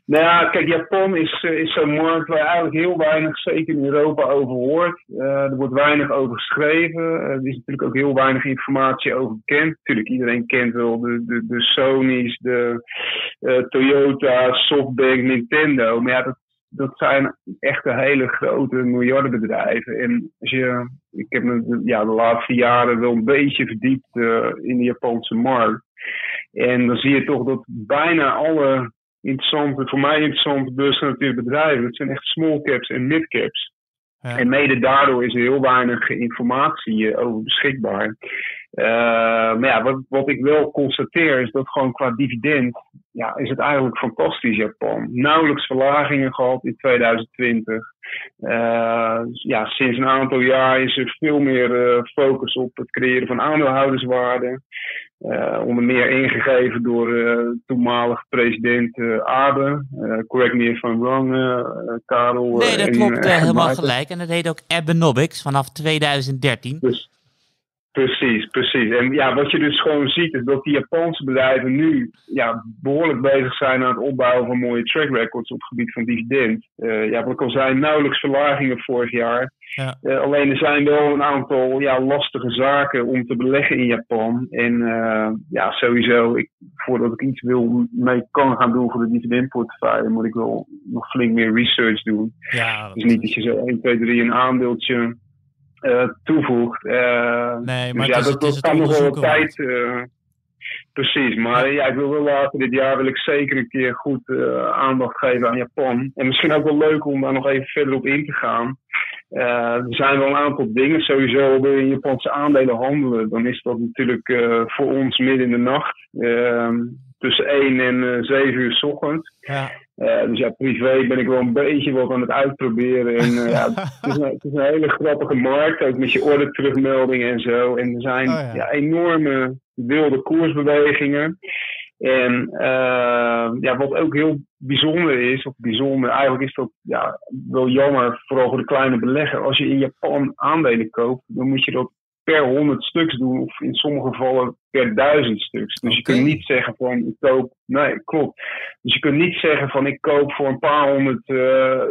Nou ja, kijk, Japan is, uh, is zo'n markt waar eigenlijk heel weinig, zeker in Europa, over hoort. Uh, er wordt weinig over geschreven. Uh, er is natuurlijk ook heel weinig informatie over bekend. Natuurlijk, iedereen kent wel de, de, de Sony's, de Toyota, SoftBank, Nintendo. Maar ja, dat, dat zijn echt hele grote miljardenbedrijven. En als je, ik heb me ja, de laatste jaren wel een beetje verdiept in de Japanse markt. En dan zie je toch dat bijna alle interessante, voor mij interessante beursgenoteerde bedrijven, dat zijn echt small caps en mid caps. Ja. En mede daardoor is er heel weinig informatie over beschikbaar. Uh, maar ja, wat, wat ik wel constateer is dat gewoon qua dividend ja, is het eigenlijk fantastisch Japan. Nauwelijks verlagingen gehad in 2020. Uh, ja, sinds een aantal jaar is er veel meer uh, focus op het creëren van aandeelhouderswaarde. Uh, onder meer ingegeven door toenmalig president Abe. correct me if I'm wrong, Karel.
Nee, dat klopt helemaal gelijk. En dat heet ook Abenomics vanaf 2013.
Dus, Precies, precies. En ja, wat je dus gewoon ziet is dat die Japanse bedrijven nu ja, behoorlijk bezig zijn aan het opbouwen van mooie track records op het gebied van dividend. Uh, ja, wat ik al zei, nauwelijks verlagingen vorig jaar. Ja. Uh, alleen er zijn wel een aantal ja, lastige zaken om te beleggen in Japan. En uh, ja, sowieso, ik, voordat ik iets wil mee kan gaan doen voor de dividendportefeuille, moet ik wel nog flink meer research doen. Ja, dus niet dat je zo 1, 2, 3 een aandeeltje toevoegt. Uh,
nee, maar dus ja, dat, dat kan nog wel tijd.
Uh, precies, maar ja. ik wil wel later dit jaar wil ik zeker een keer goed aandacht geven aan Japan. En misschien ook wel leuk om daar nog even verder op in te gaan. er zijn wel een aantal dingen. Sowieso wil je in Japanse aandelen handelen. Dan is dat natuurlijk voor ons midden in de nacht. Tussen 1 en 7 uur s ochtends. Ja. Uh, dus ja, privé ben ik wel een beetje wat aan het uitproberen. En, uh, ja, het, is een, het, is een, hele grappige markt, ook met je orde terugmeldingen en zo. En er zijn oh, ja. ja. enorme wilde koersbewegingen. En uh, ja, wat ook heel bijzonder is, of bijzonder, eigenlijk is dat ja, wel jammer, vooral voor de kleine belegger. Als je in Japan aandelen koopt, dan moet je dat per honderd stuks doen, of in sommige gevallen per duizend stuks. Dus je kunt niet zeggen van ik koop. Nee, klopt. Dus je kunt niet zeggen van ik koop voor een paar honderd uh,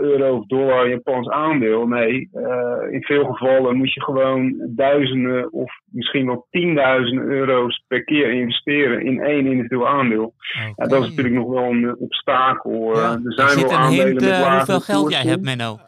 euro of dollar Japans aandeel. Nee, uh, in veel gevallen moet je gewoon duizenden of misschien wel tienduizenden euro's per keer investeren in één individueel aandeel. Okay. Ja, dat is natuurlijk nog wel een obstakel. Ja, er zijn wel aandelen hint, met
hoeveel geld jij hebt, Menno.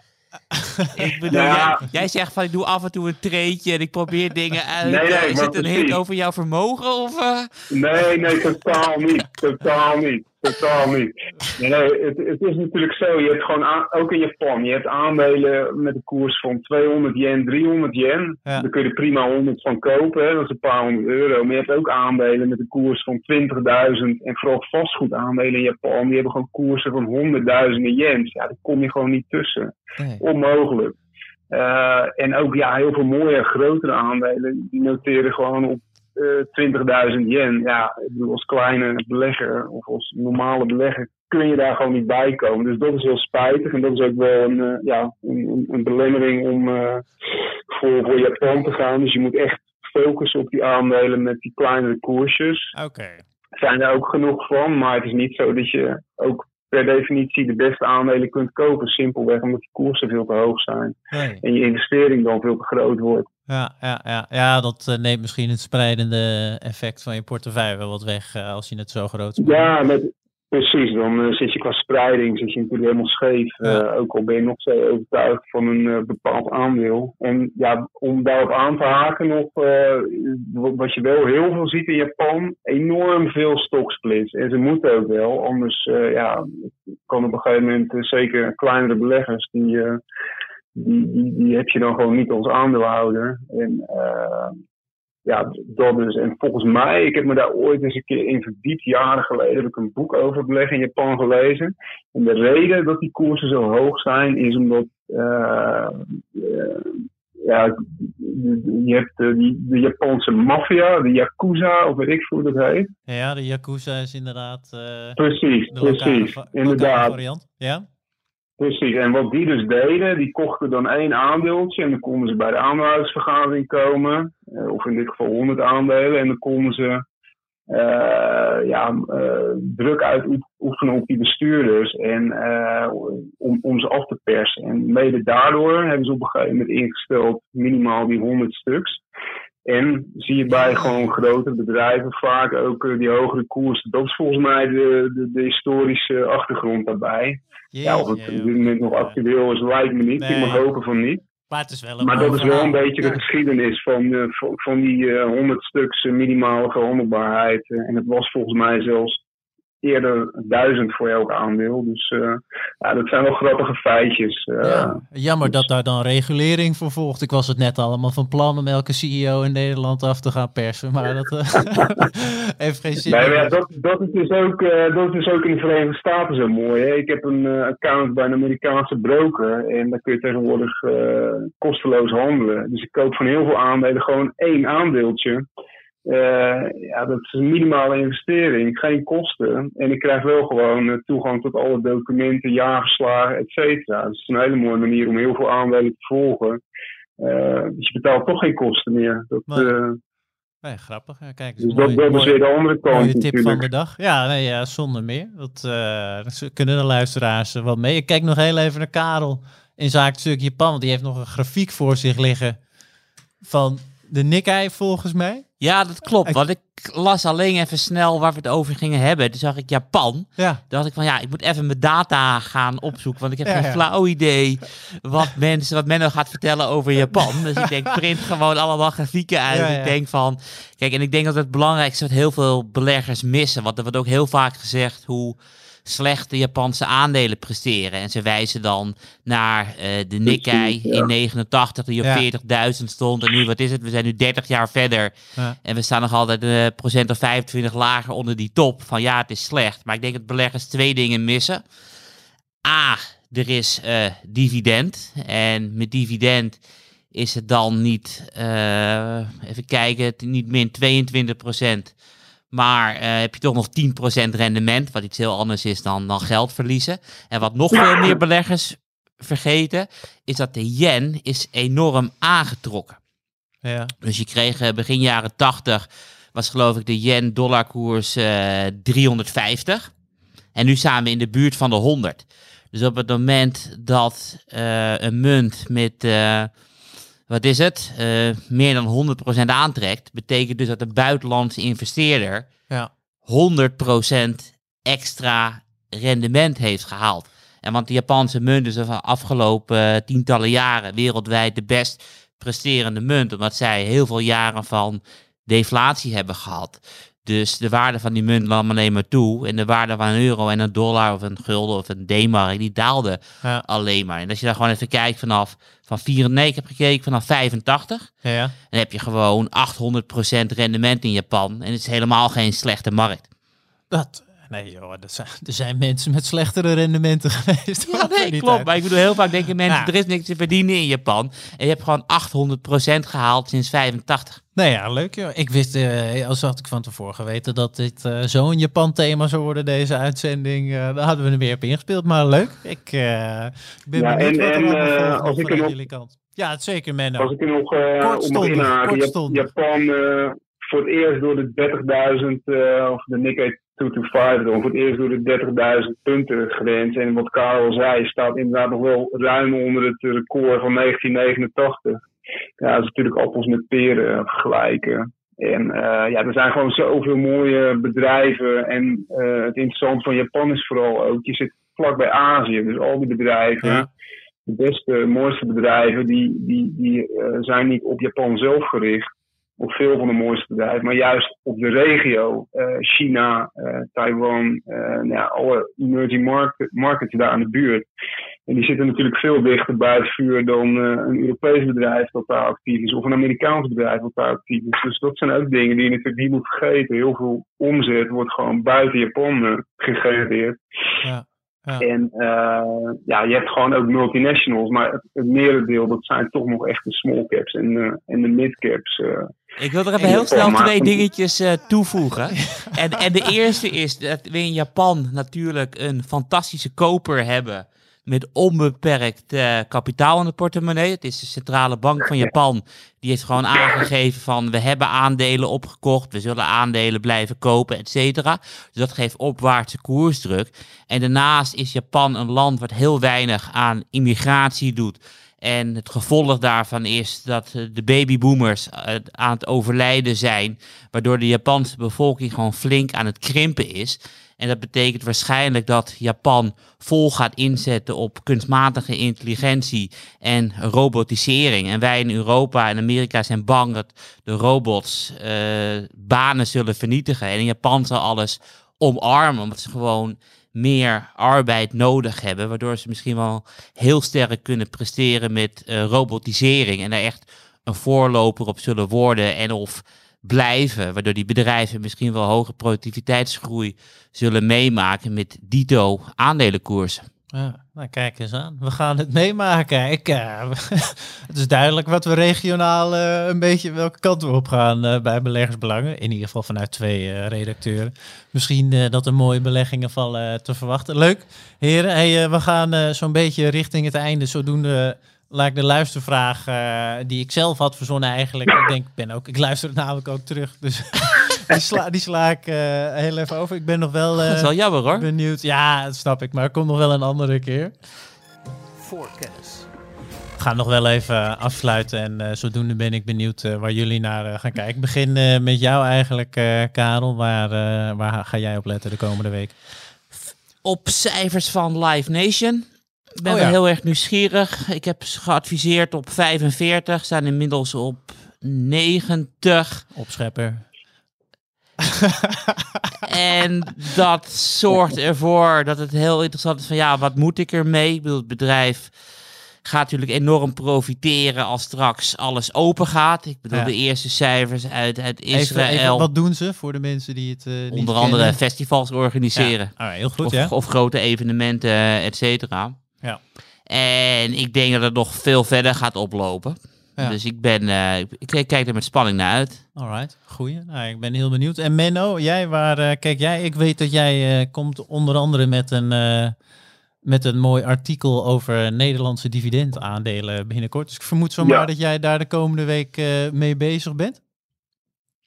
ik bedoel, ja. jij, jij, zegt van ik doe af en toe een treetje en ik probeer dingen uit. Nee, nee, is het een hint over jouw vermogen? Of, uh...
Nee, nee, totaal niet. Totaal niet. Totaal niet. Nee, nee het, het, is natuurlijk zo. Je hebt gewoon, aan, ook in Japan, je hebt aandelen met een koers van 200 yen, 300 yen. Ja. Daar kun je er prima 100 van kopen, hè. dat is een paar honderd euro. Maar je hebt ook aandelen met een koers van 20.000 en vooral vastgoedaandelen in Japan. Die hebben gewoon koersen van honderdduizenden yens. Ja, daar kom je gewoon niet tussen. Nee. Onmogelijk. Uh, en ook ja, heel veel mooie, grotere aandelen, die noteren gewoon op uh, 20.000 yen. Ja, ik bedoel, als kleine belegger of als normale belegger kun je daar gewoon niet bij komen. Dus dat is heel spijtig en dat is ook wel een, uh, ja, een, een belemmering om uh, voor, voor Japan te gaan. Dus je moet echt focussen op die aandelen met die kleinere koersjes.
Oké. Okay.
Zijn er ook genoeg van, maar het is niet zo dat je ook per definitie de beste aandelen kunt kopen. Simpelweg omdat die koersen veel te hoog zijn. Nee. En je investering dan veel te groot wordt.
Ja, ja, ja. ja dat uh, neemt misschien het spreidende effect van je portefeuille wel wat weg uh, als je het zo groot
speelt. Ja, met, precies. Dan uh, zit je qua spreiding zit je natuurlijk helemaal scheef. Ja. ook al ben je nog zo overtuigd van een bepaald aandeel. En ja, om daarop aan te haken nog, wat je wel heel veel ziet in Japan, enorm veel stocksplits. En ze moeten ook wel, anders ja, kan op een gegeven moment zeker kleinere beleggers die die, die, die heb je dan gewoon niet als aandeelhouder. En uh, ja, dat dus. En volgens mij, ik heb me daar ooit eens een keer in verdiept, jaren geleden, heb ik een boek over beleggen in Japan gelezen. En de reden dat die koersen zo hoog zijn, is omdat uh, uh, ja, je hebt de, de Japanse maffia, de Yakuza, of weet ik hoe dat heet.
Ja, de Yakuza is inderdaad.
Precies, precies. inderdaad.
Variant. Ja?
Precies, en wat die dus deden, die kochten dan één aandeeltje en dan konden ze bij de aandeelhoudersvergadering komen, eh, of in dit geval 100 aandelen, en dan konden ze ja, druk uitoefenen op die bestuurders en om, om ze af te persen. En mede daardoor hebben ze op een gegeven moment ingesteld minimaal die 100 stuks. En zie je bij gewoon grote bedrijven vaak ook uh, die hogere koersen. Dat is volgens mij de, de, de historische achtergrond daarbij. ja, of het op dit moment nog actueel is, lijkt me niet. Ik mag hopen van niet.
Maar, het is wel een
maar dat is wel een beetje de geschiedenis van, uh, van, van, die uh, 100 stuks minimale verhandelbaarheid. en het was volgens mij zelfs eerder duizend voor elk aandeel. Dus uh, ja, dat zijn wel grappige feitjes. Uh, ja,
jammer dus- dat daar dan regulering voor volgt. Ik was het net allemaal van plan om elke CEO in Nederland af te gaan persen. Maar dat uh, heeft geen zin.
Nee, ja, dat, dat, is dus ook, dat is dus ook in de Verenigde Staten zo mooi. Hè? Ik heb een account bij een Amerikaanse broker. En daar kun je tegenwoordig kosteloos handelen. Dus ik koop van heel veel aandelen gewoon één aandeeltje. Uh, ja, dat is een minimale investering, geen kosten. En ik krijg wel gewoon uh, toegang tot alle documenten, jaarverslagen, et cetera. Dat is een hele mooie manier om heel veel aandelen te volgen. Uh, dus je betaalt toch geen kosten meer. Dat,
nee, grappig. Ja, kijk,
dus dat, dat is weer de andere kant.
Mooie tip van de dag. Ja, nee, ja zonder meer. Dat, dat kunnen de luisteraars wel mee. Ik kijk nog heel even naar Karel in zaak stuk Japan. Want die heeft nog een grafiek voor zich liggen van de Nikkei volgens mij.
Ja, dat klopt. Want ik las alleen even snel waar we het over gingen hebben. Toen zag ik Japan. Ja. Toen dacht ik van ja, ik moet even mijn data gaan opzoeken. Want ik heb geen flauw idee wat mensen, wat men gaat vertellen over Japan. Dus ik denk, print gewoon allemaal grafieken uit. Ik denk van, kijk, en ik denk dat het belangrijkste wat heel veel beleggers missen. Want er wordt ook heel vaak gezegd hoe slecht de Japanse aandelen presteren. En ze wijzen dan naar uh, de Nikkei in 89 die op 40.000 stond. En nu, wat is het? We zijn nu 30 jaar verder. Ja. En we staan nog altijd een uh, procent of 25 lager onder die top. Van ja, het is slecht. Maar ik denk dat beleggers twee dingen missen. A, er is uh, dividend. En met dividend is het dan niet, even kijken, niet min 22 procent maar uh, heb je toch nog 10% rendement, wat iets heel anders is dan, dan geld verliezen. En wat nog veel meer beleggers vergeten, is dat de yen is enorm aangetrokken. Ja. Dus je kreeg uh, begin jaren 80, was geloof ik de yen-dollar koers uh, 350. En nu staan we in de buurt van de 100. Dus op het moment dat uh, een munt met wat is het, uh, meer dan 100% aantrekt, betekent dus dat de buitenlandse investeerder ja. 100% extra rendement heeft gehaald. En want de Japanse munt is van afgelopen uh, tientallen jaren wereldwijd de best presterende munt, omdat zij heel veel jaren van deflatie hebben gehad. Dus de waarde van die munt nam alleen maar toe. En de waarde van een euro en een dollar of een gulden of een D-mark, die daalde alleen maar. En als je daar gewoon even kijkt vanaf van 4, nee, ik heb gekeken vanaf 85. Ja. Dan heb je gewoon 800% rendement in Japan. En het is helemaal geen slechte markt.
Dat, Nee joh, dat zijn, er zijn mensen met slechtere rendementen geweest.
Ja, nee, klopt. Maar ik bedoel, heel vaak denken mensen, er is niks te verdienen in Japan. En je hebt gewoon 800% gehaald sinds 85.
Nou ja, leuk joh. Ik wist, uh, als had ik van tevoren geweten dat dit uh, zo'n Japan-thema zou worden, deze uitzending. Uh, daar hadden we er weer op ingespeeld, maar leuk. Ik, ik ben ja, benieuwd en, wat er en, als ik nog, jullie kant. Ja, het zeker Menno.
Als ik er nog uh, om Japan voor het eerst door de 30.000, of de Nikkei 225 dan voor het eerst door de 30.000 punten grens. En wat Karel zei, staat inderdaad nog wel ruim onder het record van 1989. Ja, dat is natuurlijk appels met peren vergelijken. En uh, ja, er zijn gewoon zoveel mooie bedrijven. En uh, het interessante van Japan is vooral ook, je zit vlak bij Azië. Dus al die bedrijven, de beste, mooiste bedrijven, die, die, die uh, zijn niet op Japan zelf gericht op veel van de mooiste bedrijven, maar juist op de regio, uh, China, uh, Taiwan, uh, nou ja, alle emerging market, markets daar aan de buurt. En die zitten natuurlijk veel dichter bij het vuur dan een Europees bedrijf dat daar actief is, of een Amerikaans bedrijf dat daar actief is. Dus dat zijn ook dingen die je natuurlijk niet moet vergeten. Heel veel omzet wordt gewoon buiten Japan gegenereerd. Ja. Ja. En uh, ja, je hebt gewoon ook multinationals, maar het, het merendeel dat zijn toch nog echt de small caps en, uh, en de mid caps. Uh,
ik wil er even heel snel twee dingetjes uh, toevoegen. en, en de eerste is dat we in Japan natuurlijk een fantastische koper hebben. met onbeperkt uh, kapitaal in de portemonnee. Het is de centrale bank van Japan. Die heeft gewoon aangegeven van we hebben aandelen opgekocht. We zullen aandelen blijven kopen, et cetera. Dus dat geeft opwaartse koersdruk. En daarnaast is Japan een land wat heel weinig aan immigratie doet. En het gevolg daarvan is dat eh, de babyboomers eh, aan het overlijden zijn, waardoor de Japanse bevolking gewoon flink aan het krimpen is. En dat betekent waarschijnlijk dat Japan vol gaat inzetten op kunstmatige intelligentie en robotisering. En wij in Europa en Amerika zijn bang dat de robots uh, banen zullen vernietigen. En Japan zal alles omarmen, omdat ze gewoon meer arbeid nodig hebben, waardoor ze misschien wel heel sterk kunnen presteren met uh, robotisering en daar echt een voorloper op zullen worden en of blijven, waardoor die bedrijven misschien wel hoge productiviteitsgroei zullen meemaken met dito aandelenkoersen.
Ja, nou kijk eens aan. We gaan het meemaken. Ik, uh, het is duidelijk wat we regionaal uh, een beetje welke kant we op gaan uh, bij beleggersbelangen. In ieder geval vanuit twee redacteuren. Misschien dat er mooie beleggingen vallen te verwachten. Leuk, heren. Hey, we gaan zo'n beetje richting het einde. Zodoende laat ik de luistervraag die ik zelf had verzonnen eigenlijk. Ik denk, ben ook, ik luister het namelijk ook terug. Dus die, sla, die sla ik uh, heel even over. Ik ben nog wel, uh,
dat is wel jammer hoor.
benieuwd. Ja, dat snap ik. Maar er komt nog wel een andere keer.
Voorkennis.
We gaan nog wel even afsluiten. En uh, zodoende ben ik benieuwd waar jullie naar gaan kijken. Ik begin met jou eigenlijk, Karel. Waar, waar ga jij op letten de komende week?
Op cijfers van Live Nation. Ik ben oh, ja. heel erg nieuwsgierig. Ik heb geadviseerd op 45, zijn inmiddels op 90.
Opschepper.
en dat zorgt ervoor dat het heel interessant is van ja, wat moet ik ermee? Ik bedoel, het bedrijf gaat natuurlijk enorm profiteren als straks alles open gaat. Ik bedoel, de eerste cijfers uit, uit Israël. Even, even,
wat doen ze voor de mensen die het uh,
Onder andere festivals organiseren.
Ja. Ah, heel goed,
of,
ja.
of grote evenementen, et cetera.
Ja.
En ik denk dat het nog veel verder gaat oplopen. Dus ik ben, uh, ik, kijk er met spanning naar uit.
Alright, goeie. Nou, ik ben heel benieuwd. En Menno, jij, waar uh, kijk jij? Ik weet dat jij uh, komt onder andere met een, met een mooi artikel over Nederlandse dividendaandelen binnenkort. Dus ik vermoed zomaar ja. dat jij daar de komende week mee bezig bent.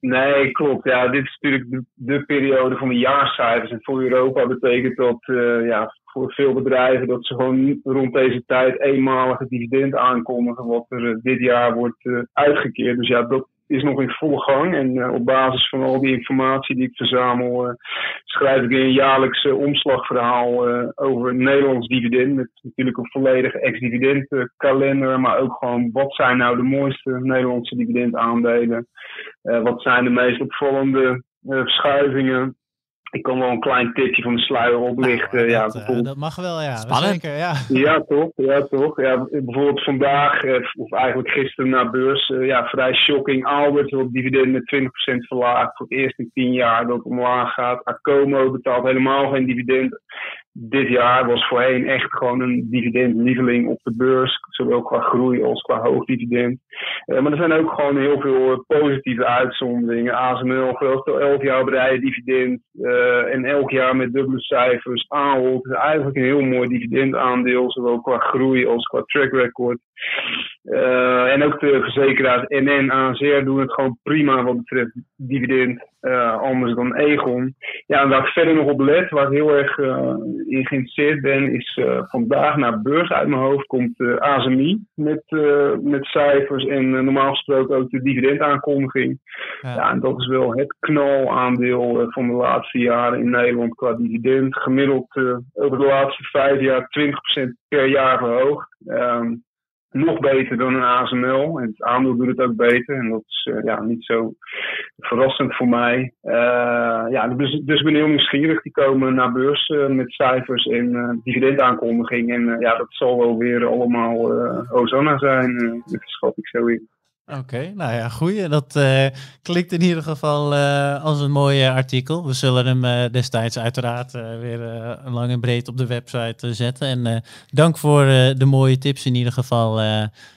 Nee, klopt. Ja, dit is natuurlijk de, de periode van de jaarcijfers. En voor Europa betekent dat ja, voor veel bedrijven dat ze gewoon rond deze tijd eenmalige dividend aankondigen, wat er uh, dit jaar wordt uh, uitgekeerd. Dus ja, dat is nog in volle gang. En uh, op basis van al die informatie die ik verzamel, schrijf ik een jaarlijks omslagverhaal over Nederlands dividend. Met natuurlijk een volledige ex-dividend kalender, maar ook gewoon wat zijn nou de mooiste Nederlandse dividendaandelen? wat zijn de meest opvallende verschuivingen? Ik kan wel een klein tipje van de sluier oplichten. Nou,
ja,
dat,
uh, dat, mag wel, ja. Zeker, ja.
ja, toch? Ja, toch? Ja, bijvoorbeeld vandaag, uh, of eigenlijk gisteren naar beurs, uh, ja, vrij shocking. Albert wil dividend met 20% verlaagd voor het eerst in 10 jaar dat omlaag gaat. Acomo betaalt helemaal geen dividend dit jaar was voorheen echt gewoon een dividendlieveling op de beurs. Zowel qua groei als qua hoog dividend. Uh, maar er zijn ook gewoon heel veel positieve uitzonderingen. ASML geloof al 11 jaar rij dividend. Uh, en elk jaar met dubbele cijfers. Ahold is eigenlijk een heel mooi dividendaandeel. Zowel qua groei als qua track record. Uh, en ook de verzekeraars NN, ANZR doen het gewoon prima wat betreft dividend. Uh, anders dan Egon. Ja, en waar ik verder nog op let, waar ik heel erg uh, in geïnteresseerd ben, is vandaag naar beurs uit mijn hoofd komt ASMI met, met cijfers en normaal gesproken ook de dividendaankondiging. Ja. ja. en dat is wel het knalaandeel van de laatste jaren in Nederland qua dividend. Gemiddeld over de laatste vijf jaar 20% per jaar verhoogd. Um, nog beter dan een ASML. En het aandeel doet het ook beter. En dat is uh, ja, niet zo verrassend voor mij. Uh, ja, dus, dus ik ben heel nieuwsgierig. Die komen naar beurs uh, met cijfers en dividendaankondiging. En ja, dat zal wel weer allemaal Hosanna zijn. dat schat ik zo in.
Oké, nou ja, goeie. Dat uh, klinkt in ieder geval uh, als een mooi uh, artikel. We zullen hem destijds uiteraard weer lang en breed op de website zetten. En dank voor de mooie tips in ieder geval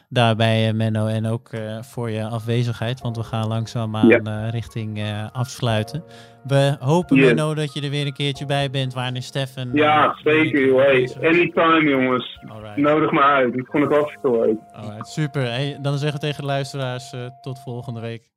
daarbij, Menno, en ook voor je afwezigheid. Want we gaan langzaamaan ja. richting afsluiten. We hopen, yes. Menno, dat je er weer een keertje bij bent. Wanneer Stefan...
Ja, zeker. Joh. Hey, anytime, jongens. Nodig me uit. Ik vond het hartstikke leuk.
Alright, super. Hey, dan zeggen we tegen de luisteraars tot volgende week.